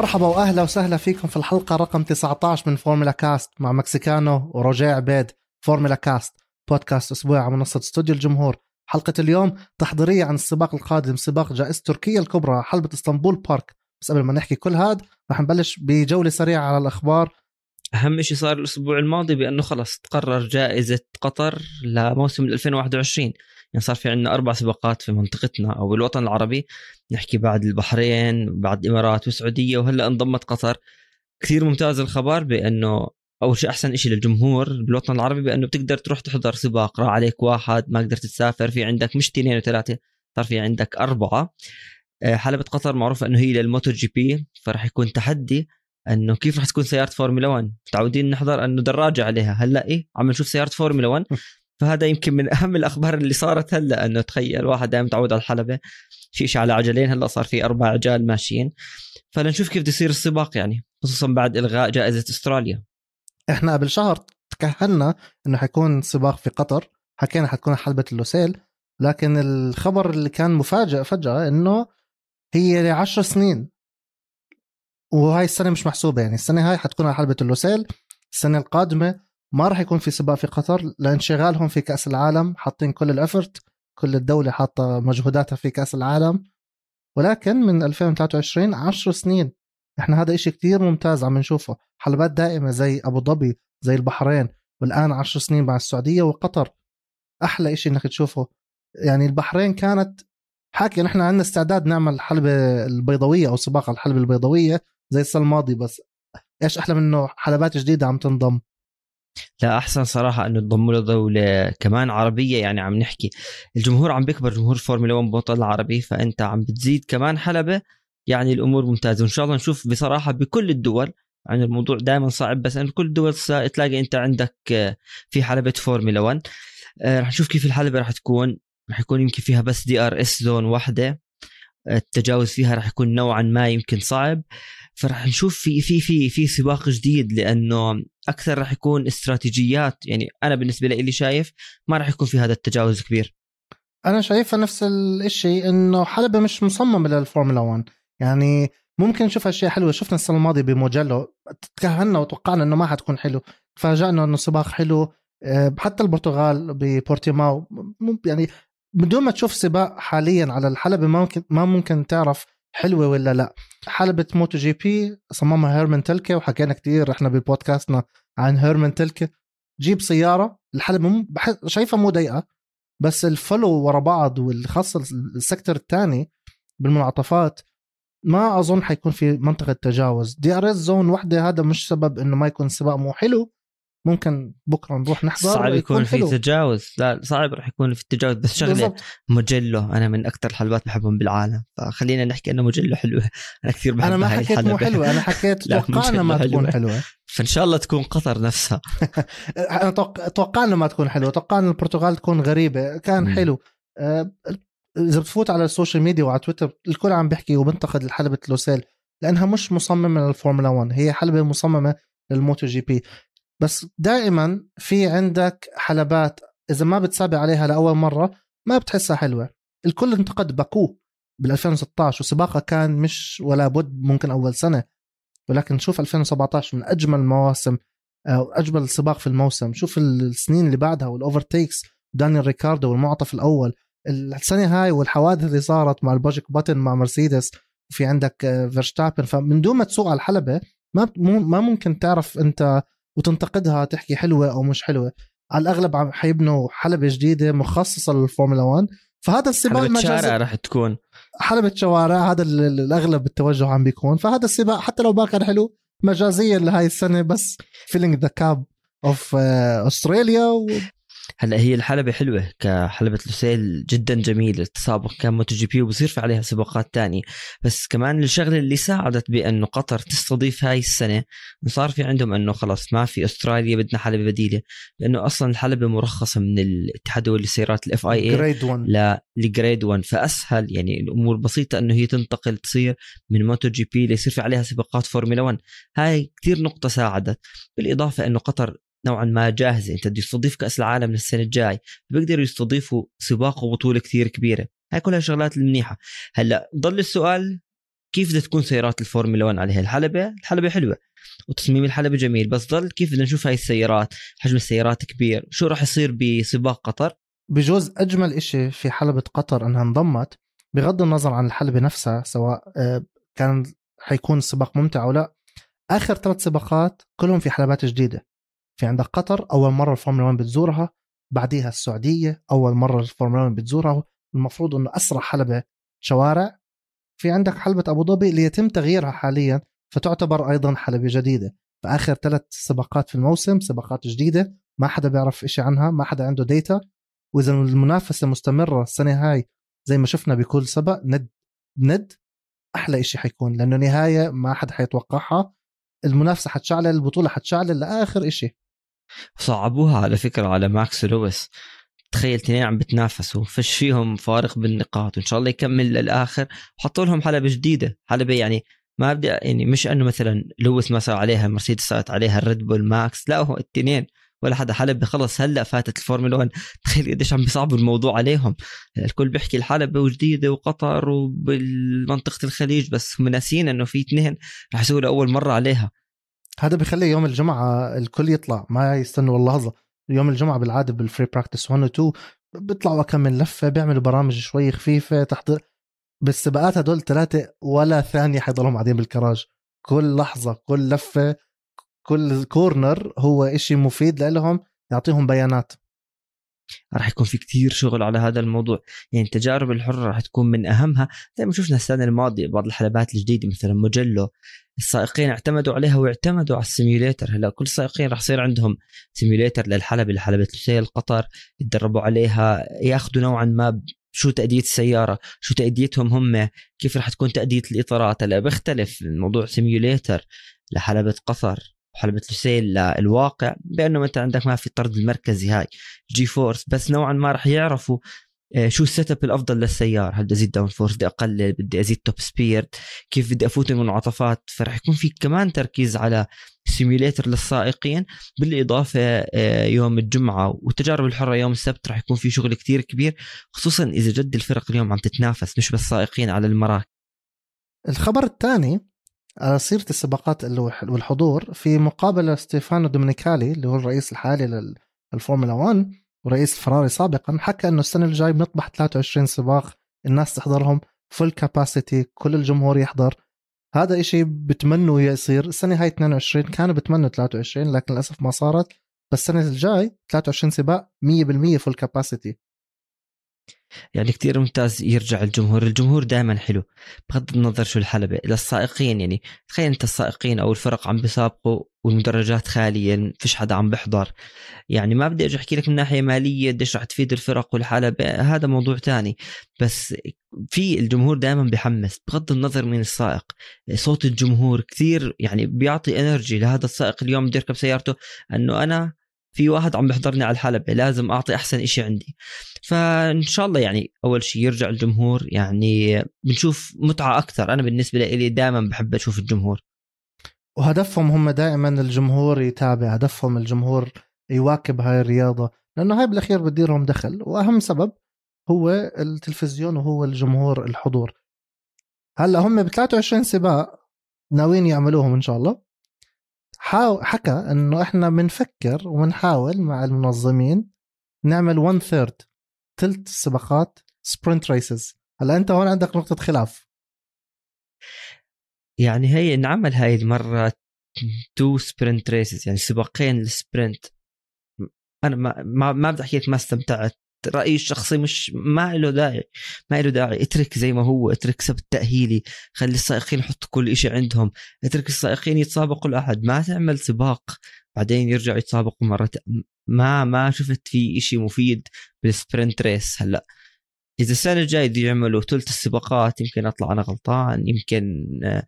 مرحبا وأهلا وسهلا فيكم في الحلقة رقم 19 من فورمولا كاست مع مكسيكانو ورجاء عبيد فورمولا كاست بودكاست أسبوعي على منصة استوديو الجمهور. حلقة اليوم تحضيرية عن السباق القادم سباق جائزة تركيا الكبرى حلبة إسطنبول بارك. بس قبل ما نحكي كل هذا رح نبلش بجولة سريعة على الأخبار. أهم شيء صار الأسبوع الماضي بأنه خلص تقرر جائزة قطر لموسم 2021 يعني صار في عندنا أربع سباقات في منطقتنا أو الوطن العربي نحكي بعد البحرين بعد الإمارات والسعودية وهلأ انضمت قطر. كثير ممتاز الخبر بأنه أول شيء أحسن شيء للجمهور بالوطن العربي بأنه بتقدر تروح تحضر سباق راح عليك واحد ما قدرت تسافر في عندك مش اثنين وثلاثه صار في عندك أربعة. آه، حلبة قطر معروفة إنه هي لل MotoGP فراح يكون تحدي إنه كيف راح تكون سيارة فورمولا 1 متعودين نحضر إنه دراجة عليها. هلأ إيه عم نشوف سيارة فورمولا 1 فهذا يمكن من أهم الأخبار اللي صارت هلأ إنه تخيل واحد دائما متعود على الحلبة شيء على عجلين هلأ صار في أربع عجال ماشيين. فلنشوف كيف بده يصير السباق يعني خصوصا بعد إلغاء جائزة أستراليا. إحنا قبل شهر تكهنا إنه حيكون سباق في قطر حكينا حتكون حلبة اللوسيل لكن الخبر اللي كان مفاجئ فجأة إنه هي لعشر سنين. وهاي السنة مش محسوبة يعني السنة هاي حتكون على حلبة اللوسيل السنة القادمة ما راح يكون في سباق في قطر لانشغالهم في كأس العالم حاطين كل الافرت كل الدولة حاطة مجهوداتها في كأس العالم. ولكن من 2023 10 سنين إحنا هذا إشي كتير ممتاز عم نشوفه. حلبات دائمة زي أبو ظبي زي البحرين والآن 10 سنين مع السعودية وقطر. أحلى إشي إنك تشوفه. يعني البحرين كانت حكي نحن عندنا استعداد نعمل حلبة البيضاوية أو سباق الحلبة البيضاوية زي السنة الماضية بس إيش أحلى منه حلبات جديدة عم تنضم؟ لا أحسن صراحة إنه تضموا له دولة كمان عربية يعني عم نحكي. الجمهور عم بيكبر جمهور فورمولا 1 بالوطن العربي فأنت عم بتزيد كمان حلبة. يعني الأمور ممتازة وإن شاء الله نشوف بصراحة بكل الدول. يعني الموضوع دائما صعب بس إنه كل الدول تلاقي أنت عندك آه، في حلبة فورمولا 1 آه، رح نشوف كيف الحلبة رح تكون. رح يكون يمكن فيها بس DRS zone واحدة. التجاوز فيها رح يكون نوعا ما يمكن صعب. فرح نشوف في في في في سباق جديد لأنه أكثر رح يكون استراتيجيات يعني أنا بالنسبة لي اللي شايف ما رح يكون في هذا التجاوز كبير. أنا شايفها نفس الشيء إنه حلبة مش مصممة للفورمولا 1 يعني ممكن نشوف أشياء حلوة. شفنا السنة الماضية بموجلو تكهنا وتوقعنا إنه ما حتكون حلو. تفاجئنا إنه سباق حلو. آه، حتى البرتغال ببورتيماو يعني بدون ما تشوف سباق حاليا على الحلبة ما ممكن ما ممكن تعرف حلوة ولا لا. حلبة MotoGP صممها هيرمن تلكي وحكينا كثير إحنا ببودكاستنا عن هيرمن تلكي. جيب سيارة الحلبة شايفها مو ضيقة بس ال follow ورا بعض وخاصة ال sector الثاني بالمنعطفات ما أظن حيكون في منطقة تجاوز. DRS zone وحدة هذا مش سبب إنه ما يكون السباق مو حلو. ممكن بكرة نروح نحضر صعب يكون, في تجاوز. لا صعب راح يكون في تجاوز بس شغله بالزبط. مجلو. أنا من أكثر الحلبات بحبهم بالعالم. فخلينا نحكي إنه مجلو حلوة أنا كثير بحب أنا ما حكيت مو حلوة. أنا حكيت توقعنا ما تكون حلوة. فإن شاء الله تكون قطر نفسها. أنا توقعنا ما تكون حلوة. توقعنا البرتغال تكون غريبة. كان م. حلو. أه، إذا بتفوت على ال social media وعلى تويتر الكل عم بيحكي وبنتقد الحلبة لوسيل لأنها مش مصممة للفورمولا 1 هي حلبة مصممة لل MotoGP. بس دائما في عندك حلبات إذا ما بتسابق عليها لأول مرة ما بتحسها حلوة. الكل انتقد باكو بال 2016 وسباقها كان مش ولا بد ممكن أول سنة. ولكن شوف 2017 من أجمل المواسم أو اجمل سباق في الموسم. شوف السنين اللي بعدها وال overtakes دانيال ريكاردو والمنعطف الأول. السنة هاي والحوادث اللي صارت مع ال magic button مع مرسيدس وفي عندك فيرشتابن فمن دون ما تسوق على الحلبة ما ما ممكن تعرف أنت وتنتقدها تحكي حلوة أو مش حلوة. على الأغلب عم حيبنوا حلبة جديدة مخصصة للفورمولا 1 فهذا السباق حلبة شارع رح تكون. حلبة شوارع هذا الأغلب التوجه عم بيكون. فهذا السباق حتى لو ما كان حلو مجازيا لهي السنة بس filling the gap of Australia هلا هي الحلبة حلوة كحلبة لوسيل جدا جميلة التسابق كان MotoGP وبصير في عليها سباقات تانية. بس كمان الشغلة اللي ساعدت بأنه قطر تستضيف هاي السنة صار في عندهم أنه خلص ما في أستراليا بدنا حلبة بديلة لأنه أصلا الحلبة مرخصة من الاتحاد الدولي للسيارات ال FIA grade 1 ل grade 1 فأسهل يعني الأمور بسيطة أنه هي تنتقل تصير من MotoGP ليصير في عليها سباقات فورمولا 1 هاي كثير نقطة ساعدت بالإضافة أنه قطر نوعا ما جاهزه انت بده يستضيف كأس العالم للسنة الجاي بيقدروا يستضيفوا سباق وبطوله كثير كبيرة. هاي كلها شغلات المنيحة. هلأ ضل السؤال كيف بدها تكون سيارات الفورمولا 1 على الحلبة؟ الحلبة حلوة وتصميم الحلبة جميل بس ضل كيف بدنا نشوف هاي السيارات؟ حجم السيارات كبير. شو راح يصير بسباق قطر؟ بجوز أجمل إشي في حلبة قطر أنها انضمت بغض النظر عن الحلبة نفسها سواء آه، كان حيكون السباق ممتع أو لا آخر ثلاث سباقات كلهم في حلبات جديدة. في عندك قطر أول مرة الفورمولا 1 بتزورها بعديها السعودية أول مرة الفورمولا 1 بتزورها. المفروض إنه أسرع حلبة شوارع. في عندك حلبة أبو ظبي اللي يتم تغييرها حاليا فتعتبر أيضا حلبة جديدة. فآخر ثلاث سباقات في الموسم سباقات جديدة ما حدا بيعرف إشي عنها ما حدا عنده ديتا وإذا المنافسة مستمرة السنة هاي زي ما شفنا بكل سبق ند ند أحلى إشي حيكون لأنه نهاية ما حدا حيتوقعها. المنافسة حتشعلل البطولة حتشعلل لآخر إشي. صعبوها على فكرة على ماكس لويس. تخيل اثنين عم بتنافسوا فش فيهم فارق بالنقاط وإن شاء الله يكمل للآخر. وحطوا لهم حلبة جديدة حلبة يعني ما بدي يعني مش إنه مثلا لويس ما صار عليها مرسيدس صارت عليها الريد بول ماكس لا هو الاثنين ولا حدا. حلبة خلص هلأ فاتت الفورمولا 1 تخيل قديش عم بيصعبوا الموضوع عليهم. الكل بيحكي الحلبة وجديدة وقطر وبالمنطقة الخليج بس هم ناسيين إنه في اثنين رح يسوقوا اول مرة عليها. هذا بخلي يوم الجمعة الكل يطلع ما يستنوا اللحظة يوم الجمعة بالعادة بال free practice 1 و 2 بيطلعوا كم من لفة بيعملوا برامج شوي خفيفة تحت بالسباقات هدول ثلاثة ولا ثانية حيضلهم قاعدين بالكراج. كل لحظة كل لفة كل corner هو إشي مفيد لهم يعطيهم بيانات. راح يكون في كتير شغل على هذا الموضوع. يعني التجارب الحرة راح تكون من أهمها. زي ما شفنا السنة الماضية بعض الحلبات الجديدة مثلا موجيلو. السائقين اعتمدوا عليها واعتمدوا على ال simulator هلا كل السائقين راح يصير عندهم simulator للحلبة لحلبة لوسيل قطر يتدربوا عليها ياخذوا نوعا ما شو تأدية السيارة شو تأديتهم هم كيف راح تكون تأدية الإطارات. هلا بيختلف الموضوع simulator لحلبة قطر حلبة لوسيل للواقع بأنه انت عندك ما في الطرد المركزي هاي G-force بس نوعا ما راح يعرفوا شو ال setup الأفضل للسيارة؟ هل بدي أزيد downforce بدي أقلل؟ بدي أزيد top speed كيف بدي أفوت المنعطفات؟ فرح يكون في كمان تركيز على simulator للسائقين بالإضافة آه، يوم الجمعة والتجارب الحرة يوم السبت راح يكون في شغل كتير كبير خصوصا إذا جد الفرق اليوم عم تتنافس مش بس سائقين على المراكز. الخبر الثاني على سيرة السباقات والحضور في مقابلة ستيفانو دومينيكالي اللي هو الرئيس الحالي للفورمولا 1 ورئيس فراري سابقا حكى إنه السنة الجاي بنطمح 23 سباق الناس تحضرهم full capacity كل الجمهور يحضر. هذا إشي بتمنوا يصير. السنة هاي 22 كانوا بتمنوا 23 لكن للأسف ما صارت. بس السنة الجاي 23 سباق 100% full capacity يعني كتير ممتاز يرجع الجمهور الجمهور دائما حلو. بغض النظر شو الحلبة للسائقين يعني. تخيل أنت السائقين أو الفرق عم بيسابقوا والمدرجات خالية فيش حدا عم بيحضر. يعني ما بدي أجي أحكي لك من ناحية مالية قديش رح تفيد الفرق والحلبة هذا موضوع تاني. بس في الجمهور دائما بحمس بغض النظر من السائق. صوت الجمهور كثير يعني بيعطي انرجي لهذا السائق اليوم بده يركب سيارته. أنه أنا في واحد عم بيحضرني على الحلبة لازم أعطي أحسن إشي عندي. فإن شاء الله يعني أول شيء يرجع الجمهور يعني بنشوف متعة أكثر. أنا بالنسبة لي دائما بحب أشوف الجمهور. وهدفهم هم دائما الجمهور يتابع هدفهم الجمهور يواكب هاي الرياضة. لأنه هاي بالأخير بدرلهم دخل وأهم سبب هو التلفزيون وهو الجمهور الحضور. هلأ هم ب 23 سباق ناويين يعملوهم إن شاء الله. هو حكى إنه إحنا بنفكر وبنحاول مع المنظمين نعمل 1 third ثلث السباقات sprint races هلأ أنت هون عندك نقطة خلاف. يعني هي انعمل هاي المرة two sprint races يعني سباقين لل sprint أنا ما ما, ما بدي أحكي لك ما استمتعت. رأيي الشخصي مش ما له داعي ما له داعي. اترك زي ما هو اترك سبت تأهيلي. خلي السائقين يحطوا كل شيء عندهم. اترك السائقين يتسابقوا الاحد ما تعمل سباق. بعدين يرجعوا يتسابقوا مرة ما ما شفت في شيء مفيد بال sprint race هلأ. إذا السنة الجاية بده يعملوا ثلث السباقات يمكن أطلع أنا غلطان يمكن آه،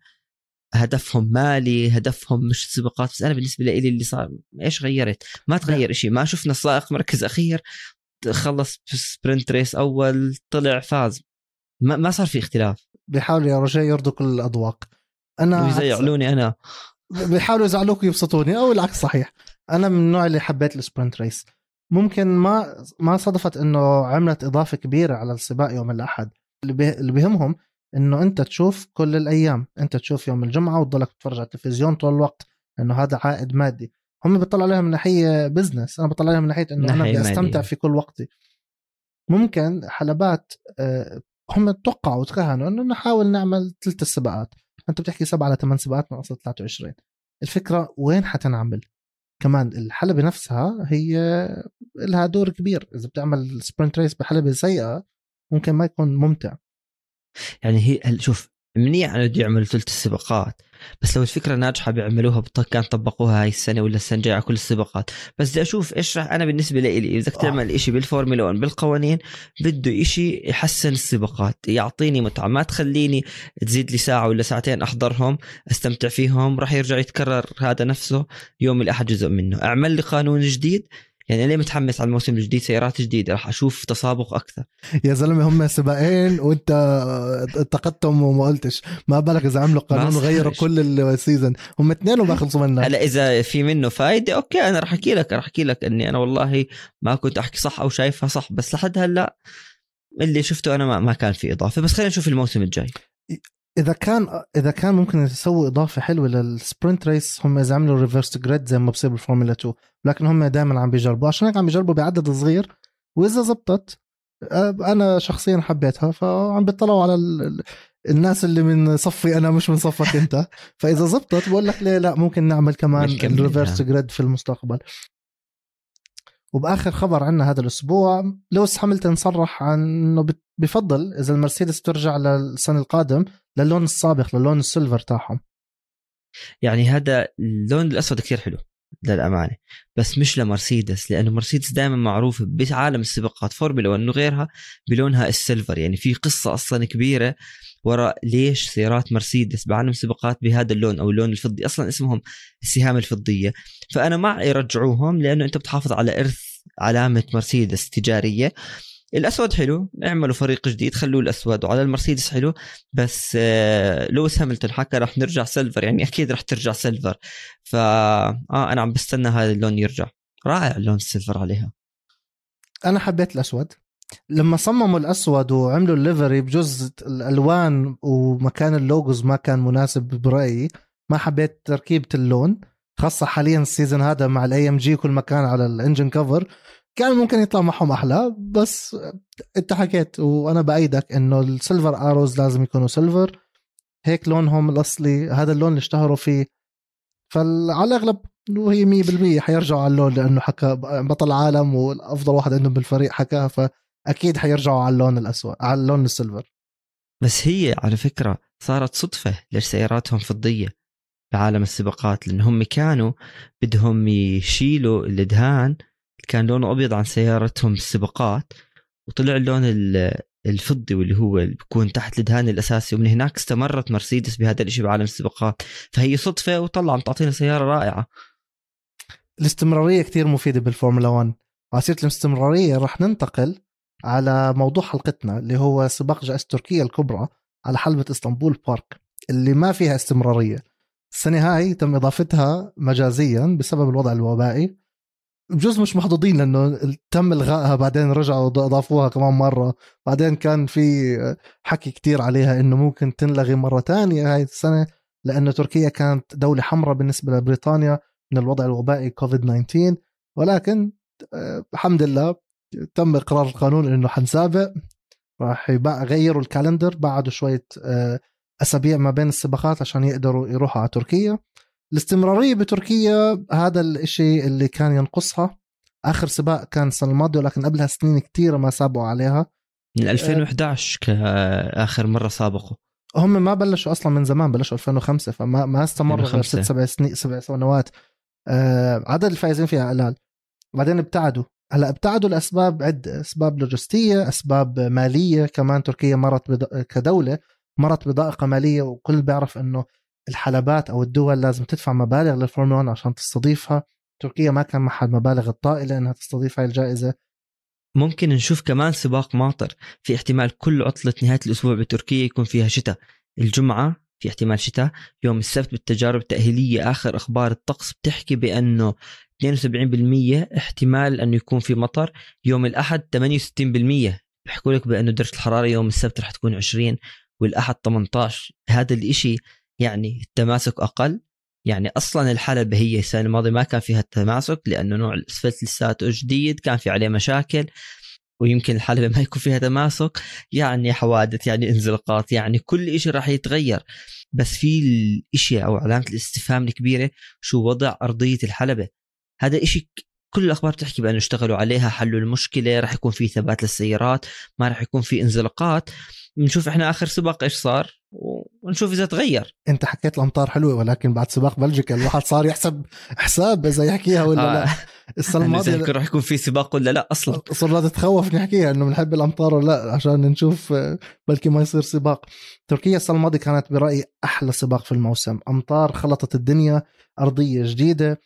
هدفهم مالي هدفهم مش سباقات بس أنا بالنسبة لي اللي صار إيش غيرت؟ ما تغير شيء ما شفنا السائق مركز أخير. خلص sprint race أول طلع فاز. ما, ما صار في اختلاف. بيحاولوا يا رجاء يرضوا كل الأذواق. أنا يزعلوني أنا. بيحاولوا يزعلوك ويبسطوني أو العكس صحيح. أنا من النوع اللي حبيت ال sprint race. ممكن ما ما صدفت إنه عملت إضافة كبيرة على السباق يوم الأحد. اللي, اللي بيهمهم إنه أنت تشوف كل الأيام. أنت تشوف يوم الجمعة وتضلك تتفرج على التلفزيون طول الوقت لأنه هذا عائد مادي. هم بيطلعوا عليها من ناحية بزنس أنا بطلع عليها من ناحية إنه أنا بدي أستمتع في كل وقتي. ممكن حلبات آه، هم توقعوا وتكهنوا إنه نحاول نعمل ثلث السباقات أنت بتحكي سبعة على ثمان سباقات من اصل 23 الفكرة وين حتنعمل؟ كمان الحلبة نفسها هي لها دور كبير. إذا بتعمل sprint race بحلبة سيئة ممكن ما يكون ممتع. يعني هي شوف منيح انه يعملوا ثلث السباقات. بس لو الفكرة ناجحة بيعملوها كان طبقوها هاي السنة ولا السنة الجاية على كل السباقات. بس بدي أشوف إيش رح أنا بالنسبة لي إذا بدك تعمل شيء بالفورمولا 1 بالقوانين بده شيء يحسن السباقات يعطيني متعة. ما تخليني تزيد لي ساعة ولا ساعتين أحضرهم أستمتع فيهم راح يرجع يتكرر هذا نفسه يوم الأحد جزء منه. أعمل لي قانون جديد يعني ليه متحمس على الموسم الجديد سيارات جديدة راح أشوف تسابق أكثر. يا زلمة هم سباقين وأنت انتقدتهم وما قلتش. ما بالك إذا عملوا قانون وغيروا كل ال season هم اثنين وما خلصوا منها هلا إذا في منه فايدة okay أنا راح أحكي لك راح أحكي لك إني أنا والله ما كنت أحكي صح أو شايفها صح بس لحد هلأ اللي شفته أنا ما, ما كان في إضافة. بس خلينا نشوف الموسم الجاي. إذا كان إذا كان ممكن يسوي إضافة حلوة لل sprint race هم إذا عملوا reverse grid زي ما بصير بالفورمولا 2 لكن هم دائما عم بيجربوا. عشان هيك عم بيجربوا بعدد صغير. وإذا زبطت أنا شخصيا حبيتها. فعم بيطلعوا على الناس اللي من صفي أنا مش من صفك أنت. فإذا زبطت بقول لك ليه لا ممكن نعمل كمان ال reverse grid في المستقبل. وبآخر خبر عنا هذا الأسبوع لويس هاملتون صرح عن انه بفضل إذا المرسيدس ترجع للسنة القادم للون السابق للون ال silver تاعهم. يعني هذا اللون الأسود كثير حلو. للأمانة. بس مش لمرسيدس لأنه مرسيدس دائما معروفة بعالم السباقات فورمولا 1 غيرها بلونها ال silver. يعني في قصة أصلا كبيرة وراء ليش سيارات مرسيدس بعالم السباقات بهذا اللون أو اللون الفضي. أصلا اسمهم السهام الفضية. فأنا مع يرجعوهم لأنه أنت بتحافظ على إرث علامة مرسيدس تجارية. الأسود حلو اعملوا فريق جديد خلوه الأسود وعلى المرسيدس حلو بس آه، لويس هاملتون حكى راح نرجع silver يعني أكيد راح ترجع silver. فا آه أنا عم بستنى هذا اللون يرجع. رائع اللون ال silver عليها. أنا حبيت الأسود. لما صمموا الأسود وعملوا ال livery بجزء الألوان ومكان ال logos ما كان مناسب برأيي ما حبيت تركيبة اللون خاصة حاليا ال season هذا مع ال AMG كل مكان على ال engine cover كان ممكن يطلع معهم أحلى بس أنت حكيت وأنا بأيدك إنه ال Silver Arrows لازم يكونوا silver. هيك لونهم الأصلي هذا اللون اللي اشتهروا فيه. فعلى الأغلب وهي 100% حيرجعوا على اللون لأنه حكى بطل عالم والأفضل واحد عندهم بالفريق حكاها فأكيد حيرجعوا على اللون الاسود على اللون ال silver. بس هي على فكرة صارت صدفة ليش سياراتهم فضيه بعالم السباقات لأن هم كانوا بدهم يشيلوا الإدهان كان لونه أبيض عن سيارتهم السباقات وطلع اللون الفضي واللي هو بيكون تحت الدهان الأساسي. ومن هناك استمرت مرسيدس بهذا الشيء بعالم السباقات. فهي صدفة وطلع عم تعطينا سيارة رائعة. الاستمرارية كثير مفيدة بالفورمولا 1 وعسيره الاستمرارية رح ننتقل على موضوع حلقتنا اللي هو سباق جائزة تركيا الكبرى على حلبة إسطنبول بارك اللي ما فيها استمرارية. السنة هاي تم إضافتها مجازيا بسبب الوضع الوبائي. بجوز مش محظوظين لأنه تم إلغائها بعدين رجعوا اضافوها كمان مرة. بعدين كان في حكي كتير عليها إنه ممكن تنلغي مرة تانية هاي السنة لأنه تركيا كانت دولة حمراء بالنسبة لبريطانيا من الوضع الوبائي كوفيد 19 ولكن آه، الحمد لله تم إقرار القانون إنه حنسابق. راح يغيروا الكالندر بعدوا شوية آه، أسابيع ما بين السباقات عشان يقدروا يروحوا على تركيا. الاستمرارية بتركيا هذا الشيء اللي كان ينقصها. آخر سباق كان السنة الماضيه ولكن قبلها سنين كثيره ما سابقوا عليها. من 2011 كاخر مرة سابقوا. هم ما بلشوا أصلا من زمان بلشوا 2005 فما ما استمروا غير ست سبع سنين سبع سنوات. آه عدد الفائزين فيها قلال. بعدين ابتعدوا. هلا ابتعدوا لأسباب عده أسباب لوجستية أسباب مالية كمان. تركيا مرت بد... كدولة مرت بضائقه مالية وكل بيعرف إنه الحلبات أو الدول لازم تدفع مبالغ للفورمولا 1 عشان تستضيفها. تركيا ما كان معها المبالغ الطائلة إنها تستضيف هاي الجائزة. ممكن نشوف كمان سباق ماطر في احتمال كل عطلة نهاية الأسبوع بتركيا يكون فيها شتاء. الجمعة في احتمال شتاء يوم السبت بالتجارب التأهيلية آخر أخبار الطقس بتحكي بأنه 72% احتمال أنه يكون في مطر. يوم الأحد 68% بيحكوا لك بأنه درجة الحرارة يوم السبت رح تكون 20 والأحد 18 هذا الإشي يعني التماسك أقل. يعني أصلا الحلبة هي السنة الماضية ما كان فيها التماسك لأنه نوع الأسفلت لساته جديد كان في عليه مشاكل ويمكن الحلبة ما يكون فيها تماسك. يعني حوادث يعني انزلاقات يعني كل شيء راح يتغير. بس في الإشي أو علامة الاستفهام الكبيرة شو وضع أرضية الحلبة. هذا إشي كل الأخبار بتحكي بأنه اشتغلوا عليها حلوا المشكلة راح يكون في ثبات للسيارات ما راح يكون في انزلاقات. بنشوف إحنا آخر سباق إيش صار ونشوف إذا تغير. أنت حكيت الأمطار حلوة ولكن بعد سباق بلجيكا الواحد صار يحسب حساب إذا يحكيها ولا آه. لا السنة الماضية راح يكون في سباق ولا لا أصلا. صرنا تتخوف نحكيها إنه بنحب الأمطار ولا لا عشان نشوف بلكي ما يصير سباق. تركيا السنة الماضية كانت برأيي أحلى سباق في الموسم. أمطار خلطت الدنيا أرضية جديدة.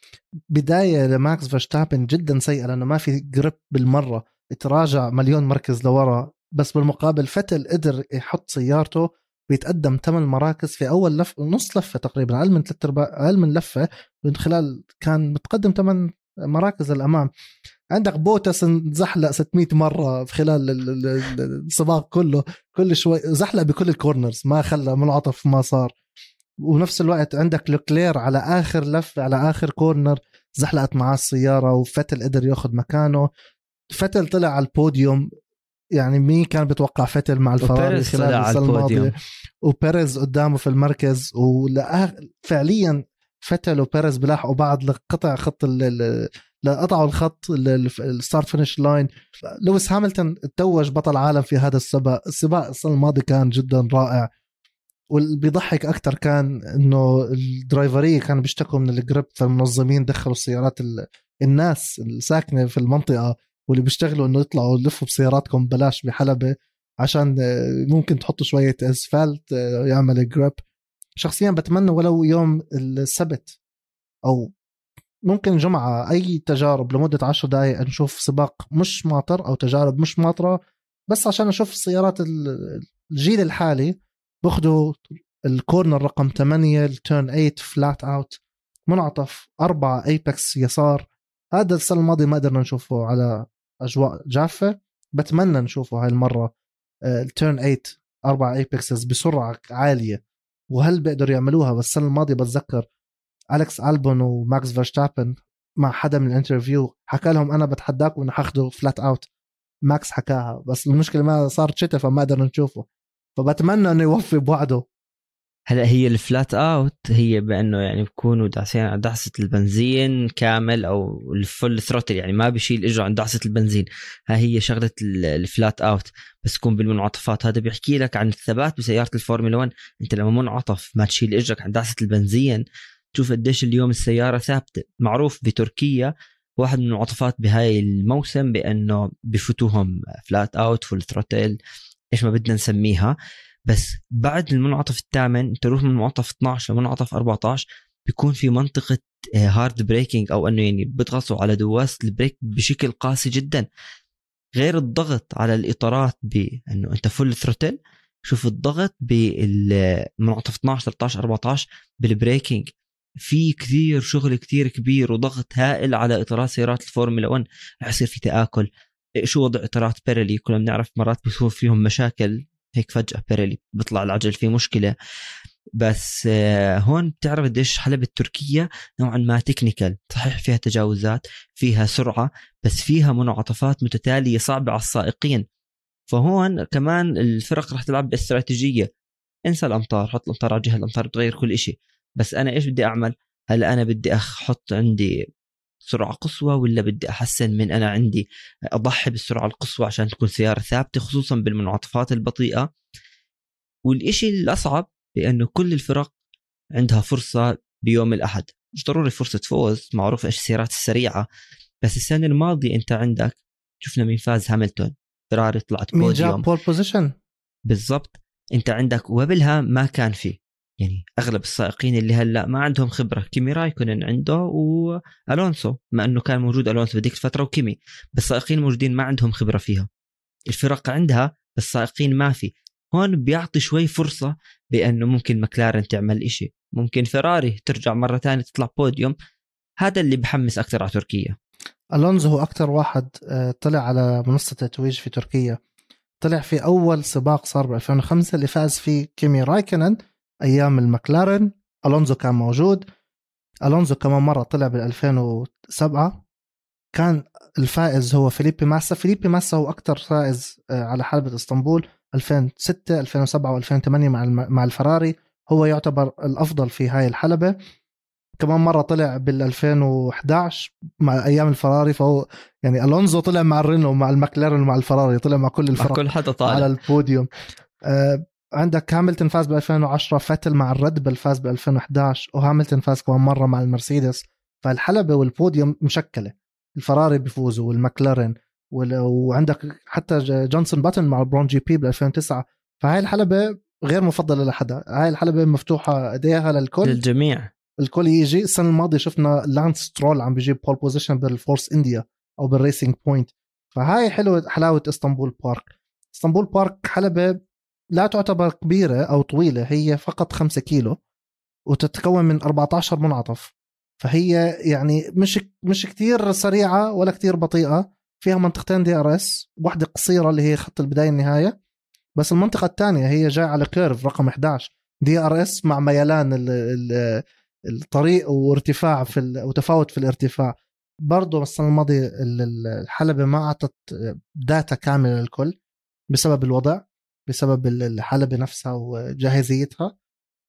بداية لماكس فيرستابن جدا سيئة لأنه ما في grip بالمرة. تراجع مليون مركز لورا. بس بالمقابل فيتل قدر يحط سيارته بيتقدم ثمان مراكز في أول لف نص لفة تقريبا أقل من ثلاث ارباع أقل من لفة من خلال كان متقدم ثمان مراكز الامام عندك بوتاس زحلق 600 مرة في خلال السباق كله كل شوي زحلق بكل ال corners ما خلى منعطف ما صار. ونفس الوقت عندك لوكلير على آخر لفه على آخر corner زحلقت معاه السيارة وفيتل قدر ياخذ مكانه. فيتل طلع على البوديوم يعني مين كان بتوقع فيتل مع الفراري خلال السنة الماضيه وبيريز قدامه في المركز وفعليا فيتل وبيريز بلاحقوا بعض لقطع خط لقطعوا الخط ال start finish line لويس هاملتون توج بطل عالم في هذا السباق. السباق السنة الماضية كان جدا رائع. واللي بيضحك أكثر كان إنه ال driverية كانوا بيشتكوا من ال grip فالمنظمين دخلوا السيارات الناس الساكنة في المنطقة. واللي بيشتغلوا إنه يطلعوا يلفوا بسياراتكم بلاش بحلبة عشان آه، ممكن تحطوا شوية أسفلت آه، يعمل grip شخصيا بتمنى ولو يوم السبت أو ممكن جمعة أي تجارب لمدة عشر دقائق نشوف سباق مش ماطر أو تجارب مش ماطرة بس عشان نشوف السيارات الجيل الحالي باخذوا ال corner رقم 8 ال turn 8 flat out منعطف أربعة apex يسار. هذا السنة الماضية ما قدرنا نشوفه على أجواء جافة. بتمنى نشوفه هاي المرة ال turn 8 أربع apexes بسرعة عالية. وهل بيقدروا يعملوها؟ بس السنة الماضية بتذكر ألكس ألبون وماكس فيرستابن مع حدا من ال interview. حكى لهم أنا بتحداكم إنه حاخده flat out ماكس حكاها. بس المشكلة ما صارت شتاء فما قدرنا نشوفه. فبتمنى إنه يوفي بوعده. هلا هي ال flat out هي بأنه يعني بكونوا داسين على دعسه البنزين كامل أو ال full throttle يعني ما بيشيل إجرة عن دعسه البنزين. ها هي شغلة ال flat out. بس تكون بالمنعطفات هذا بيحكي لك عن الثبات بسيارة الفورمولا 1 أنت لما منعطف ما تشيل إجرك عن دعسه البنزين. تشوف قديش اليوم السيارة ثابتة. معروف بتركيا واحد من المنعطفات بهاي الموسم بأنه بفوتوهم flat out full throttle. إيش ما بدنا نسميها. بس بعد المنعطف الثامن تروح من منعطف 12 لمنعطف 14 بيكون في منطقة hard آه، braking أو إنه يعني بيضغطوا على دواسة ال brake بشكل قاسي جدا. غير الضغط على الإطارات بانه أنت full throttle شوف الضغط بالمنعطف 12 13 14 بال braking في كثير شغل كثير كبير وضغط هائل على إطارات سيارات الفورمولا 1 رح يصير في تآكل. شو وضع إطارات بيريلي؟ كلنا بنعرف مرات بيصير فيهم مشاكل. هيك فجأة بيريلي بيطلع العجل فيه مشكلة. بس آه، هون بتعرف قديش حلبة تركيا نوعا ما تكنيكال صحيح فيها تجاوزات فيها سرعة بس فيها منعطفات متتالية صعبة على السائقين. فهون كمان الفرق راح تلعب باستراتيجية. انسى الأمطار حط الأمطار على جهه الأمطار بتغير كل شيء بس أنا إيش بدي أعمل؟ هلأ أنا بدي أحط عندي سرعه قصوى ولا بدي أحسن من أنا عندي أضحي بالسرعه القصوى عشان تكون سيارة ثابتة خصوصا بالمنعطفات البطيئة. والإشي الأصعب بأنه كل الفرق عندها فرصة بيوم الأحد. مش ضروري فرصة فوز معروف إيش السيارات السريعة بس السنة الماضية أنت عندك شفنا مين فاز هاملتون. فراري طلعت بوديوم. مين جاب pole position بالضبط. أنت عندك وقبلها ما كان في يعني أغلب السائقين اللي هلأ ما عندهم خبرة. كيمي رايكونن عنده والونسو مع إنه كان موجود ألونسو بهذيك الفترة وكيمي بس السائقين الموجودين ما عندهم خبرة فيها. الفرق عندها بس السائقين ما في. هون بيعطي شوي فرصة بأنه ممكن مكلارن تعمل إشي. ممكن فيراري ترجع مرة ثانية تطلع بوديوم. هذا اللي بحمس أكثر على تركيا. ألونزو هو أكثر واحد آه، طلع على منصة التتويج في تركيا. طلع في أول سباق صار ب 2005 اللي فاز فيه كيمي رايكنن أيام المكلارن ألونزو كان موجود. ألونزو كمان مرة طلع بال 2007 كان الفائز هو فيليبي ماسا. فيليبي ماسا هو أكثر فائز آه، على حلبة إسطنبول 2006 2007 و2008 مع مع الفراري. هو يعتبر الأفضل في هاي الحلبة. كمان مرة طلع بال 2011 مع أيام الفراري. فهو يعني ألونزو طلع مع الرينو مع المكلارن ومع الفراري طلع مع كل الفرق كل حدا طالع. على البوديوم. آه عندك هاملتون فاز ب 2010 فيتل مع الريد بل فاز ب 2011 وهاملتون فاز كمان مرة مع المرسيدس. فالحلبة والبوديوم مشكلة. الفراري بيفوزوا والمكلارن وعندك حتى جونسون باتن مع برون جي بي ب 2009 فهاي الحلبة غير مفضلة لحدا. هاي الحلبة مفتوحة إيديها للكل. للجميع. الكل يجي. السنة الماضية شفنا لانس سترول عم بيجيب pole position بالفورس إنديا أو بالريسنج بوينت فهاي حلوة حلاوة إسطنبول بارك. إسطنبول بارك حلبة لا تعتبر كبيرة أو طويلة هي فقط 5 كيلو وتتكون من 14 منعطف. فهي يعني مش مش كثير سريعة ولا كثير بطيئة فيها منطقتين DRS واحدة قصيرة اللي هي خط البداية النهاية. بس المنطقة الثانية هي جاية على curve رقم 11 DRS مع ميلان ال ال الطريق وارتفاع في وتفاوت في الارتفاع. برضه السنة الماضية الحلبة ما أعطت data كاملة للكل بسبب الوضع. بسبب الحلبه نفسها وجاهزيتها.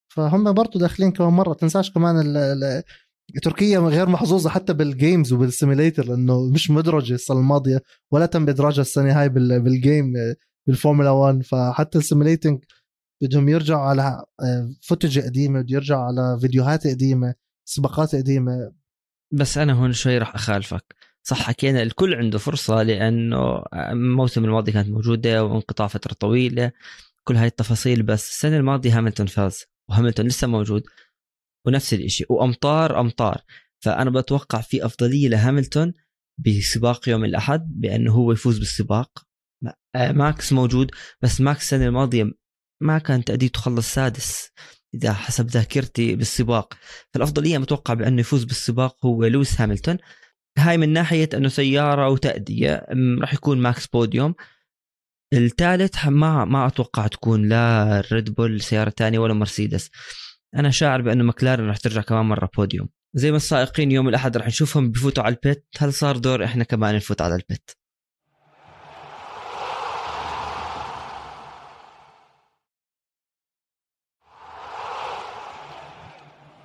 فهم برضه داخلين كمان مرة. تنساش كمان تركيا غير محظوظة حتى بال games وبال simulator لأنه مش مدرجة السنة الماضية ولا تم إدراجها السنة هاي بال game بالفورمولا 1 فحتى ال simulating بدهم يرجعوا على footage قديمة بده يرجعوا على فيديوهات قديمة سباقات قديمة. بس أنا هون شوي راح أخالفك. صح حكينا الكل عنده فرصة لأنه الموسم الماضي كانت موجودة وانقطاع فترة طويلة كل هاي التفاصيل بس السنة الماضية هاملتون فاز وهاملتون لسه موجود ونفس الشيء وأمطار أمطار. فأنا بتوقع في أفضلية لهاملتون بسباق يوم الأحد بأنه هو يفوز بالسباق. ماكس موجود بس ماكس السنة الماضية ما كان تأديته خلص سادس إذا حسب ذاكرتي بالسباق. فالأفضلية متوقع بأنه يفوز بالسباق هو لويس هاملتون. هاي من ناحية إنه سيارة وتأدية راح يكون ماكس بوديوم. الثالث ما ما أتوقع تكون لا ريد بول سيارة ثانية ولا مرسيدس أنا شاعر بأنه مكلارن راح ترجع كمان مرة بوديوم. زي ما السائقين يوم الأحد راح نشوفهم بفوتوا على ال pit هلأ صار دور إحنا كمان نفوت على ال pit؟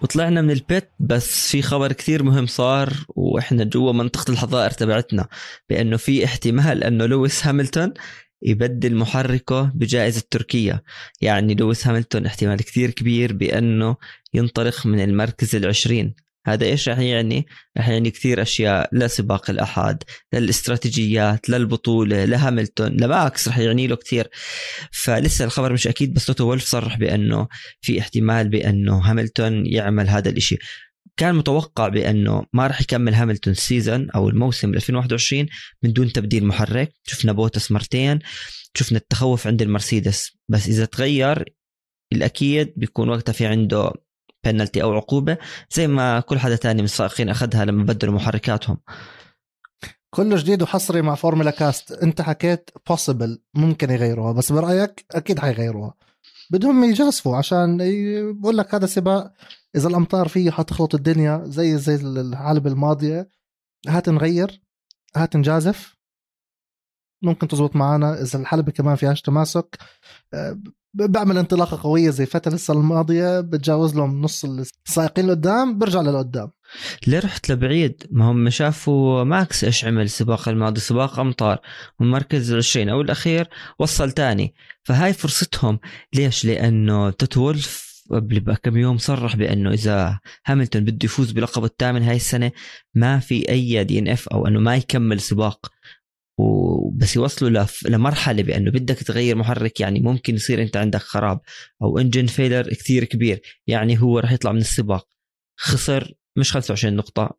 وطلعنا من ال pit بس في خبر كثير مهم صار وإحنا جوا منطقة الحظائر تبعتنا بأنه في احتمال أنه لويس هاملتون يبدل محركه بجائزة تركيا يعني لويس هاملتون احتمال كثير كبير بأنه ينطلق من المركز العشرين. هذا إيش رح يعني؟ رح يعني كثير أشياء لسباق الأحد، للاستراتيجيات، للبطوله، لهاملتون، لماكس رح يعني له كثير. فلسه الخبر مش أكيد بس توتو وولف صرح بأنه في احتمال بأنه هاملتون يعمل هذا الإشي. كان متوقع بأنه ما راح يكمل هاملتون ال season أو الموسم 2021 من دون تبديل محرك، شفنا بوتس مرتين، شفنا التخوف عند المرسيدس، بس إذا تغير الأكيد بيكون وقتها في عنده بنالتي أو عقوبة زي ما كل حدا تاني من السائقين أخذها لما بدلوا محركاتهم. كله جديد وحصري مع فورمولا كاست. أنت حكيت possible ممكن يغيروها بس برأيك أكيد حيغيروها. بدهم يجازفوا عشان بقول لك هذا سباق إذا الأمطار فيه حتخلط الدنيا زي زي الحلبة الماضية. هات نغير هات نجازف ممكن تزبط معنا إذا الحلبة كمان فيهاش تماسك. بعمل انطلاقة قوية زي فترة السنة الماضية بتجاوز لهم نص السائقين لقدام برجع للقدام. ليه رحت لبعيد؟ ما هم شافوا ماكس إيش عمل السباق الماضي سباق أمطار والمركز العشرين أو الأخير وصل تاني. فهاي فرصتهم. ليش؟ لأنه تتولف قبل كم يوم صرح بأنه إذا هاملتون بده يفوز بلقب الثامن هاي السنة ما في أي DNF أو أنه ما يكمل سباق. وبس يوصلوا لمرحلة بأنه بدك تغير محرك يعني ممكن يصير أنت عندك خراب أو engine failure كثير كبير يعني هو راح يطلع من السباق. خسر مش 25 نقطة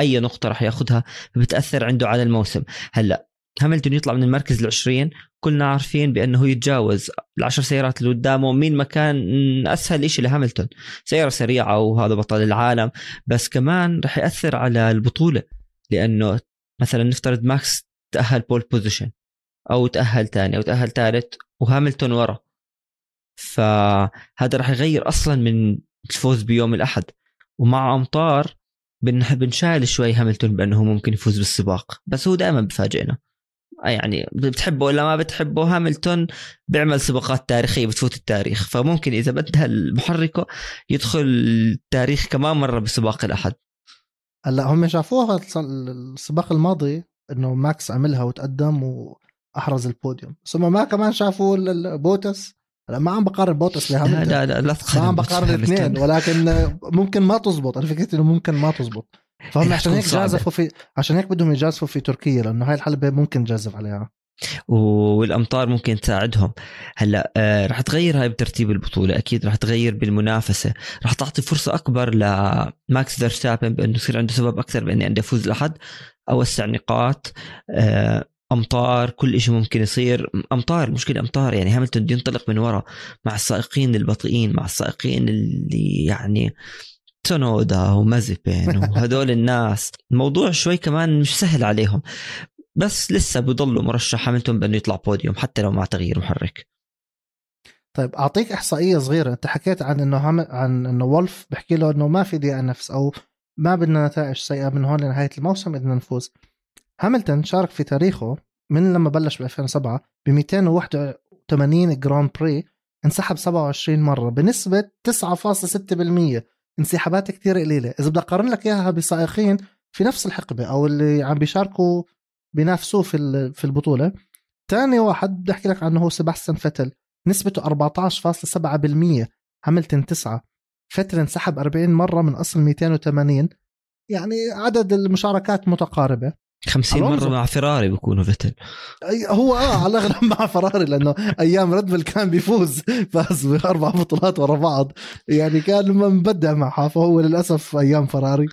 أي نقطة راح ياخذها بتأثر عنده على الموسم. هلأ هاملتون يطلع من المركز العشرين كلنا عارفين بأنه يتجاوز العشر سيارات اللي قدامه مين ما كان أسهل شيء لهاملتون. سيارة سريعة وهذا بطل العالم بس كمان راح يأثر على البطولة لأنه مثلا نفترض ماكس تأهل pole position أو تأهل ثاني أو تأهل ثالث وهاملتون ورا. فهذا راح يغير أصلا من الفوز بيوم الأحد. ومع أمطار بنشايل شوي هاملتون بأنه ممكن يفوز بالسباق. بس هو دائما بفاجئنا. يعني بتحبه ولا ما بتحبه هاملتون بيعمل سباقات تاريخية بتفوت التاريخ. فممكن إذا بدها محركه يدخل التاريخ كمان مرة بسباق الأحد. هلا هم شافوها السباق الماضي إنه ماكس عملها وتقدم وأحرز البوديوم. هم ما كمان شافوا بوتس. لا ما عم بقارن بوتس لهاملتون لا لا لا ما عم بقارن الاثنين ولكن ممكن ما تزبط. أنا فكرت إنه ممكن ما تزبط. فهم عشان هيك جازفوا في عشان هيك بدهم يجازفوا في تركيا لأنه هاي الحلبة ممكن تجازف عليها. والأمطار ممكن تساعدهم. هلأ آه رح تغير هاي بترتيب البطولة أكيد رح تغير بالمنافسة. رح تعطي فرصة أكبر لماكس فيرستابن بأنه يصير عنده سبب أكثر باني عندي افوز الاحد أوسع نقاط آه أمطار كل شيء ممكن يصير. أمطار مشكلة أمطار. يعني هاملتون ينطلق من ورا مع السائقين البطيئين مع السائقين اللي يعني تونودا ومازيبين وهدول الناس. الموضوع شوي كمان مش سهل عليهم. بس لسه بضلوا مرشح هاملتون بأنه يطلع بوديوم حتى لو مع تغيير محرك. طيب أعطيك إحصائية صغيرة. أنت حكيت عن إنه. عن إنه وولف بحكي له إنه ما في دقيقه نفس أو ما بدنا نتائج سيئة من هون لنهاية الموسم بدنا نفوز. هاملتون شارك في تاريخه من لما بلش ب 2007 ب 281 Grand Prix انسحب 27 مرة بنسبة 9.6% انسحابات كثير قليلة. إذا بدي أقارن لك إياها بسائقين في نفس الحقبة أو اللي عم بيشاركوا بينافسوه في في البطولة ثاني واحد بدي أحكي لك عنه هو سيباستيان فتل نسبته 14.7% هاملتون 9 فتل انسحب 40 مرة من أصل 280 يعني عدد المشاركات متقاربة. 50 مرة مع فراري بيكونوا فيتل هو آه على الأغلب مع فراري لأنه أيام ريد كان بيفوز. فاز بأربع بطولات ورا بعض. يعني كان مبدع معها فهو للأسف أيام فراري.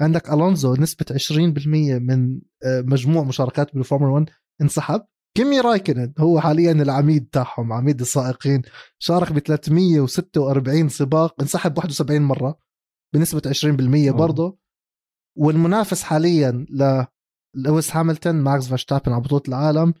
عندك ألونزو نسبة 20% من آه، مجموع مشاركات بالفورمولا 1 انسحب. كيمي رايكنن هو حاليا العميد تاعهم عميد السائقين. شارك ب 346 سباق انسحب 71 مرة بنسبة 20% برضه. والمنافس حاليا لويس هاملتون ماكس فيرستابن على بطولة العالم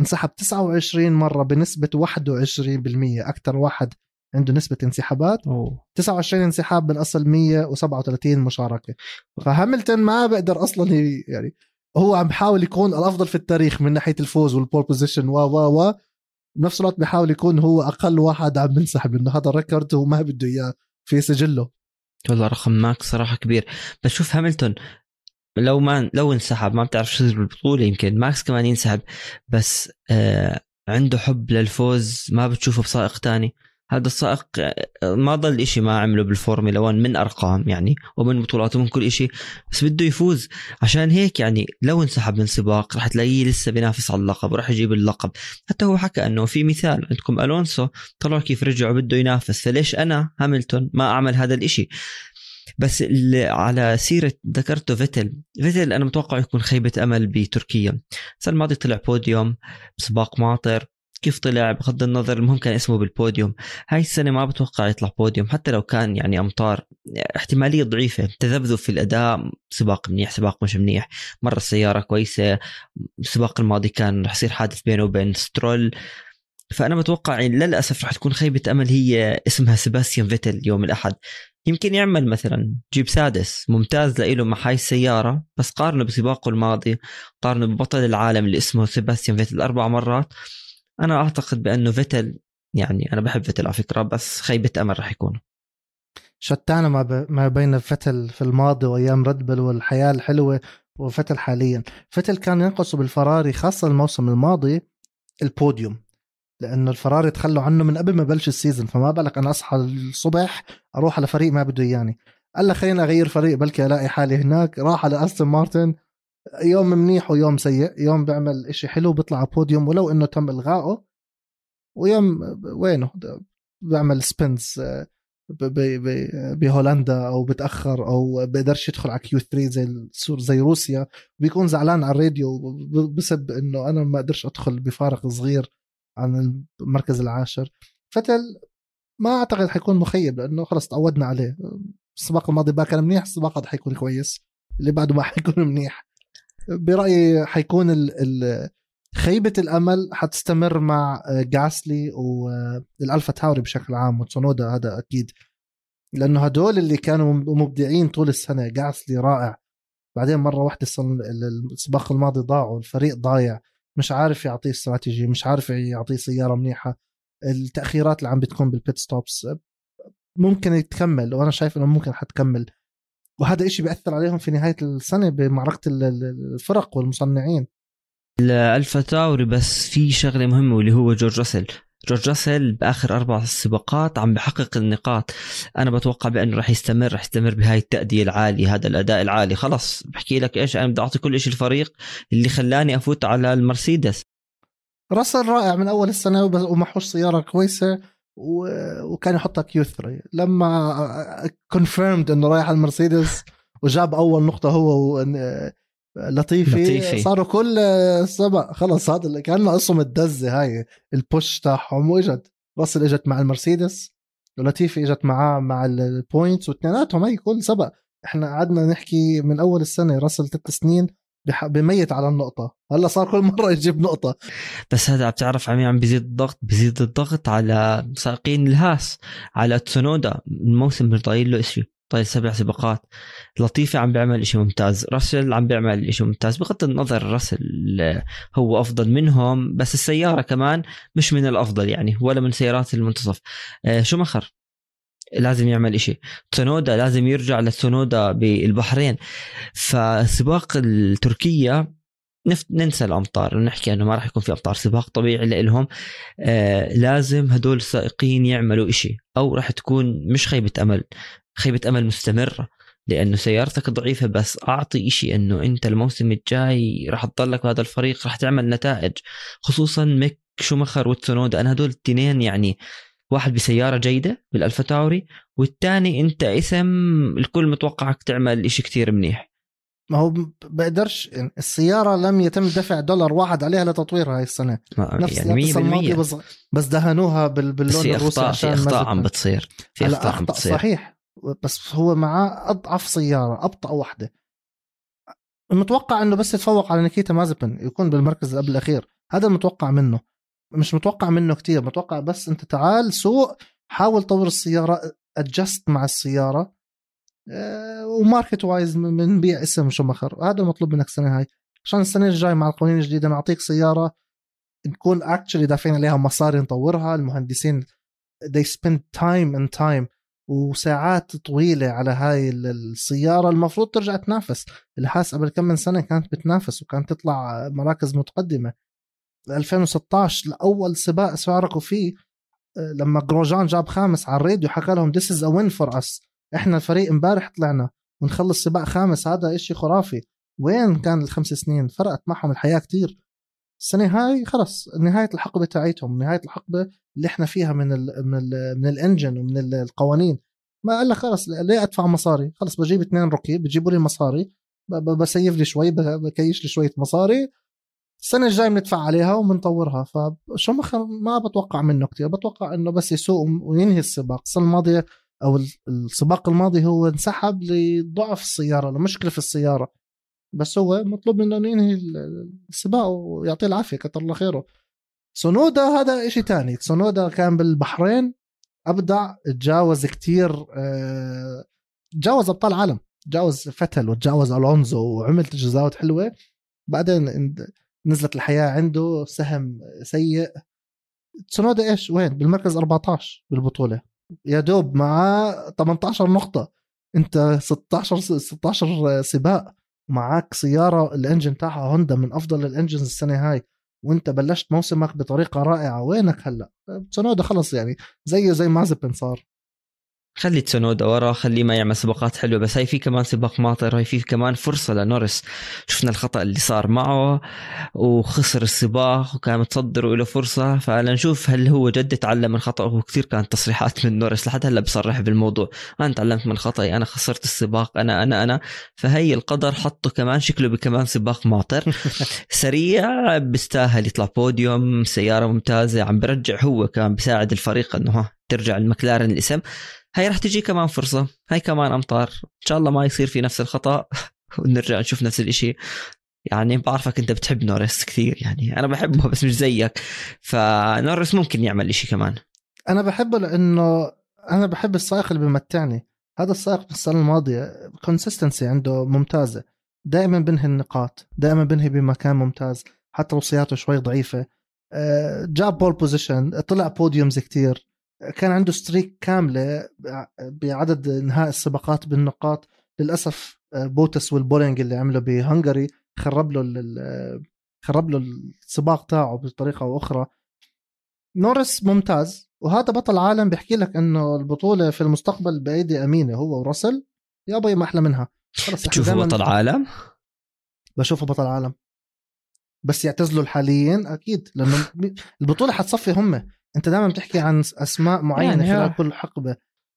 انسحب 29 مرة بنسبة 21% أكثر واحد عنده نسبة انسحابات. أوه. 29 انسحاب من أصل 137 مشاركة. فهاملتون ما بقدر أصلا يعني هو عم بحاول يكون الأفضل في التاريخ من ناحية الفوز وال pole position و و و. بنفس الوقت بحاول يكون هو أقل واحد عم بنسحب انه هذا ال record هو ما بده إياه في سجله. والله رقم ماكس صراحة كبير. بس شوف هاملتون لو ما لو انسحب ما بتعرف شو بالبطولة يمكن. ماكس كمان ينسحب بس آه عنده حب للفوز ما بتشوفه بسائق تاني. هذا السائق ما ضل إشي ما عمله بالفورمولا 1 من أرقام يعني ومن بطولات ومن كل إشي بس بده يفوز. عشان هيك يعني لو انسحب من سباق رح تلاقيه لسه بينافس على اللقب وراح يجيب اللقب. حتى هو حكى إنه في مثال عندكم ألونسو طلع كيف رجع وبده ينافس فليش أنا هاملتون ما أعمل هذا الإشي؟ بس على سيرة ذكرته فيتل فيتل أنا متوقع يكون خيبة أمل بتركيا. السنة الماضية طلع بوديوم بسباق ماطر. كيف طلع بغض النظر المهم كان اسمه بالبوديوم. هاي السنة ما بتوقع يطلع بوديوم حتى لو كان يعني أمطار احتمالية ضعيفة. تذبذب في الأداء سباق منيح سباق مش منيح. مرة السيارة كويسة السباق الماضي كان رح يصير حادث بينه وبين سترول. فأنا بتوقع يعني للأسف رح تكون خيبة أمل هي اسمها سيباستيان فيتل يوم الأحد. يمكن يعمل مثلا جيب سادس ممتاز لإله مع هاي السيارة بس قارنه بسباقه الماضي قارنه ببطل العالم اللي اسمه سيباستيان فيتل أربع مرات. أنا أعتقد بأنه فيتل يعني أنا بحب فيتل على فكرة بس خيبة أمل رح يكون. شتان ما, ب... ما بين فتل في الماضي وأيام ردبل والحياة الحلوة وفتل حاليا. فتل كان ينقصه بالفراري خاصة الموسم الماضي البوديوم لأنه الفراري تخلوا عنه من قبل ما بلش ال season فما بالك أنا أصحى الصبح أروح على فريق ما بده إياني. قال لك خلينا أغير فريق بلكي ألاقي حالي هناك راح على أستون مارتن يوم منيح ويوم سيء يوم بيعمل إشي حلو بيطلع على بوديوم ولو إنه تم إلغائه ويوم وينه؟ بيعمل spins آه، بهولندا أو بتأخر أو بقدرش يدخل على Q 3 زي زي روسيا بيكون زعلان على الراديو بسب إنه أنا ما أقدرش أدخل بفارق صغير عن المركز العاشر. فتل ما أعتقد حيكون مخيب لأنه خلص تعودنا عليه. السباق الماضي بقى كان منيح السباق هذا حيكون كويس اللي بعده ما حيكون منيح. برأيي حيكون ال ال خيبة الأمل حتستمر مع جاسلي والالفا تاوري بشكل عام وتسونودا هذا أكيد. لأنه هدول اللي كانوا مبدعين طول السنة جاسلي رائع. بعدين مرة واحدة السباق الماضي ضاعوا الفريق ضايع. مش عارف يعطيه استراتيجي مش عارف يعطيه سيارة منيحة. التأخيرات اللي عم بتكون بال pit stops ممكن تكمل وأنا شايف إنه ممكن حتكمل. وهذا إشي بيأثر عليهم في نهاية السنة بمعركة الفرق والمصنعين. الالفا تاوري بس في شغلة مهمة واللي هو جورج راسل. جورج راسل بآخر أربع سباقات عم بحقق النقاط. أنا بتوقع بأنه راح يستمر راح يستمر بهاي التأدية العالية هذا الأداء العالي. خلص بحكي لك إيش أنا بدي أعطي كل شيء الفريق اللي خلاني أفوت على المرسيدس. راسل رائع من أول السنة ومحوش سيارة كويسة. وكان يحطها Q 3 لما confirmed إنه رايح على المرسيدس وجاب أول نقطة هو لطيفي, لطيفي. صاروا كل سبق خلص هذا اللي كأنه أصلا الدزه هاي. ال push تاعهم واجت راسل إجت مع المرسيدس ولطيفي إجت معاه مع ال points واثنيناتهم هي كل سبق إحنا قعدنا نحكي من أول السنة راسل ثلاث سنين بميت على النقطة. هلأ صار كل مرة يجيب نقطة. بس هذا بتعرف عم عم بيزيد الضغط بيزيد الضغط على سائقين الهاس على تسونودا. الموسم مش ضايل له شيء طيب سبع سباقات. لطيفة عم بيعمل إشي ممتاز. راسل عم بيعمل إشي ممتاز بغض النظر راسل هو أفضل منهم بس السيارة كمان مش من الأفضل يعني ولا من سيارات المنتصف. آه، شو مخر؟ لازم يعمل إشي. تسونودا لازم يرجع لتسونودا بالبحرين. فسباق التركية ننسى الأمطار نحكي إنه ما راح يكون في أمطار سباق طبيعي لهم آه لازم هدول السائقين يعملوا إشي أو راح تكون مش خيبة أمل خيبة أمل مستمرة لأنه سيارتك ضعيفة بس أعطي إشي إنه أنت الموسم الجاي راح تضلك بهذا الفريق راح تعمل نتائج. خصوصا ميك شومخر وتسونودا أنا هدول الاثنين يعني واحد بسيارة جيدة بالالفا تاوري والثاني أنت اسم الكل متوقعك تعمل إشي كتير منيح. ما هو بقدرش السيارة لم يتم دفع دولار واحد عليها لتطويرها هاي السنة. نفس يعني الماضي بس, بس دهنوها باللون الروسي عشان في أخطاء عم بتصير. في أخطاء عم بتصير. صحيح. بس هو معاه أضعف سيارة أبطأ واحدة. المتوقع إنه بس يتفوق على نيكيتا مازبن يكون بالمركز قبل الأخير. هذا المتوقع منه. مش متوقع منه كتير متوقع بس انت تعال سوق حاول طور السيارة adjust مع السيارة. و market wise بنبيع اسم شومخر هذا المطلوب منك السنة هاي. عشان السنة الجاي مع القوانين الجديدة نعطيك سيارة نكون اكشلي دافعين عليها مصاري نطورها. المهندسين they spend time and time وساعات طويلة على هاي السيارة. المفروض ترجع تنافس. الحاس قبل كم من سنة كانت بتنافس وكانت تطلع مراكز متقدمة. 2016 لأول سباق شاركوا فيه آه، لما جروجان جاب خامس على الراديو حكى لهم this is a win for us إحنا الفريق امبارح طلعنا ونخلص سباق خامس هذا إشي خرافي. وين كان الخمس سنين؟ فرقت معهم الحياة كتير. السنة هاي خلص نهاية الحقبة تاعتهم نهاية الحقبة اللي إحنا فيها من ال من ال من ال engine ومن القوانين. ما قال لك خلص ليه أدفع مصاري. خلص بجيب اثنين rookie بجيبوا لي مصاري. ب save لي شوي بكيش لي شوية مصاري. السنة الجاية بندفع عليها وبنطورها فشو ما بتوقع منه كتير. بتوقع إنه بس يسوق وينهي السباق. السنة الماضية أو السباق الماضي هو انسحب لضعف السيارة لمشكلة في السيارة. بس هو مطلوب منه ينهي السباق ويعطيه العافية كتر الله خيره. سونودا هذا إشي تاني. سونودا كان بالبحرين أبدع تجاوز كتير آه، تجاوز أبطال عالم. تجاوز فتل وتجاوز ألونزو وعمل تجاوزات حلوة. بعدين نزلت الحياة عنده سهم سيء. سونودا إيش؟ وين؟ بالمركز 14 بالبطولة. يا دوب معاه 18 نقطة. أنت 16 16 سباق. معك سيارة الإنجن تاعها هوندا من أفضل الإنجنز السنة هاي. وأنت بلشت موسمك بطريقة رائعة. وينك هلأ؟ تسونودا خلص يعني. زيه زي مازبن صار. خلي تسونودا ورا خليه ما يعمل سباقات حلوة بس هاي في كمان سباق ماطر هاي في كمان فرصة لنورس شفنا الخطأ اللي صار معه وخسر السباق وكان متصدر وله فرصة. فلنشوف هل هو جد تعلم من خطأه وكثير كانت تصريحات من نورس لحد هلأ بصرح بالموضوع. أنا تعلمت من خطأي أنا خسرت السباق أنا أنا أنا. فهي القدر حطه كمان شكله بكمان سباق ماطر. سريع بيستاهل يطلع بوديوم سيارة ممتازة عم برجع هو كان بيساعد الفريق إنه ترجع المكلارن الاسم. هاي راح تجي كمان فرصة. هاي كمان أمطار. إن شاء الله ما يصير في نفس الخطأ. ونرجع نشوف نفس الإشي. يعني بعرفك أنت بتحب نورس كثير. يعني أنا بحبه بس مش زيك. فنورس ممكن يعمل إشي كمان. أنا بحبه لأنه أنا بحب السائق اللي بمتعني هذا السائق من السنة الماضية consistency عنده ممتازة. دائما بنهي النقاط. دائما بنهي بمكان ممتاز. حتى لو سيارته شوي ضعيفة. آه، جاب pole position طلع podiums كتير كان عنده streak كاملة بعدد انهاء السباقات بالنقاط. للأسف آه، بوتس والبولينج اللي عمله بهنغاري خرب له خرب له السباق تاعه بطريقة أو أخرى. نورس ممتاز وهذا بطل عالم بيحكي لك إنه البطولة في المستقبل بأيدي أمينة هو وراسل. يابا ما أحلى منها. خلص تشوفه بطل عالم؟ بشوفه بطل عالم. بس يعتزلوا الحاليين؟ أكيد لأنه البطولة حتصفي هم. أنت دائما بتحكي عن أسماء معينة يعني خلال كل حقبة.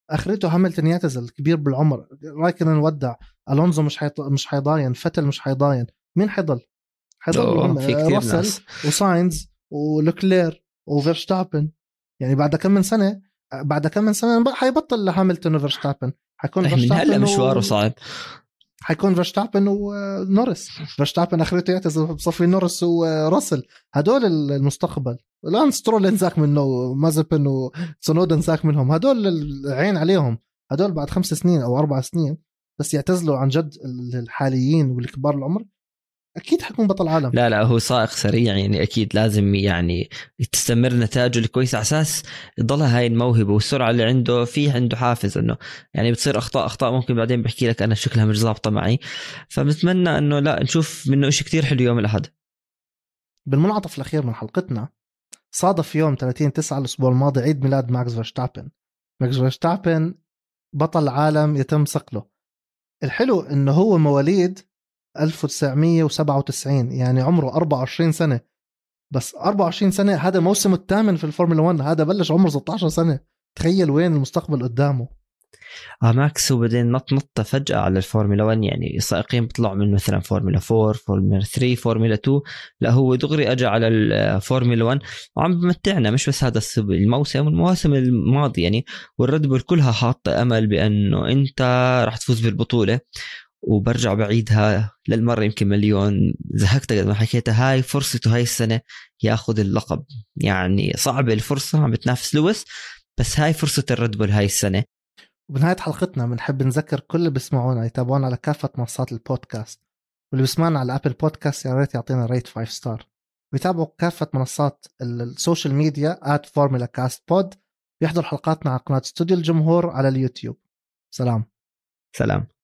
آخرته هاملتون يعتزل كبير بالعمر. رايكن ودع ألونزو مش حيط... مش حيضاين فتل مش حيضاين. مين حيضل؟ حيضل راسل وساينز ولوكلير وفيرشتابن. يعني بعد كم من سنة بعد كم من سنة حيبطل هاملتون وفيرشتابن. حيكون فيرشتابن هلا مشواره صعب. حيكون فيرشتابن ونورس فيرشتابن اخرته يعتزل بصفي نورس وراسل. هدول المستقبل. الآن سترول انزاك منه مازبن وسونودا انزاك منهم. هدول العين عليهم. هدول بعد خمس سنين أو أربع سنين بس يعتزلوا عن جد الحاليين والكبار العمر. أكيد حيكون بطل عالم. لا لا هو سائق سريع يعني أكيد لازم يعني تستمر نتائجه الكويسه على أساس تضلها هاي الموهبة والسرعة اللي عنده في عنده حافز إنه يعني بتصير أخطاء أخطاء ممكن بعدين بحكي لك أنا شكلها مش ظابطة معي. فبتمنى إنه لا نشوف منه شيء كثير حلو يوم الأحد. بالمنعطف الأخير من حلقتنا صادف يوم 30 9 الأسبوع الماضي عيد ميلاد ماكس فيرستابن. ماكس فيرستابن بطل عالم يتم صقله. الحلو إنه هو مواليد 1997 يعني عمره 24 سنة. بس 24 سنة هذا موسمه الثامن في الفورمولا 1 هذا بلش عمره 16 سنة. تخيل وين المستقبل قدامه. آه ماكس هو بعدين نط نطة فجأة على الفورمولا 1 يعني السائقين بيطلعوا من مثلا فورمولا 4 فورمولا 3 فورمولا 2 لا هو دغري اجى على الفورمولا 1 وعم بمتعنا مش بس هذا الموسم والمواسم الماضية يعني. والريد بول كلها حاطة أمل بأنه انت راح تفوز بالبطولة. وبرجع بعيدها للمرة يمكن مليون. زهقت قد ما حكيتها. هاي فرصته هاي السنة ياخذ اللقب. يعني صعبة الفرصة عم بتنافس لويس بس هاي فرصة الريد بول هاي السنة. وبنهاية حلقتنا بنحب نذكر كل اللي بيسمعونا. يتابعونا على كافة منصات البودكاست. واللي بيسمعنا على Apple Podcast يا ريت يعطينا rate 5 star ويتابعوا كافة منصات ال social media at فورمولا كاست بود بيحضروا حلقاتنا على قناة استوديو الجمهور على اليوتيوب. سلام. سلام.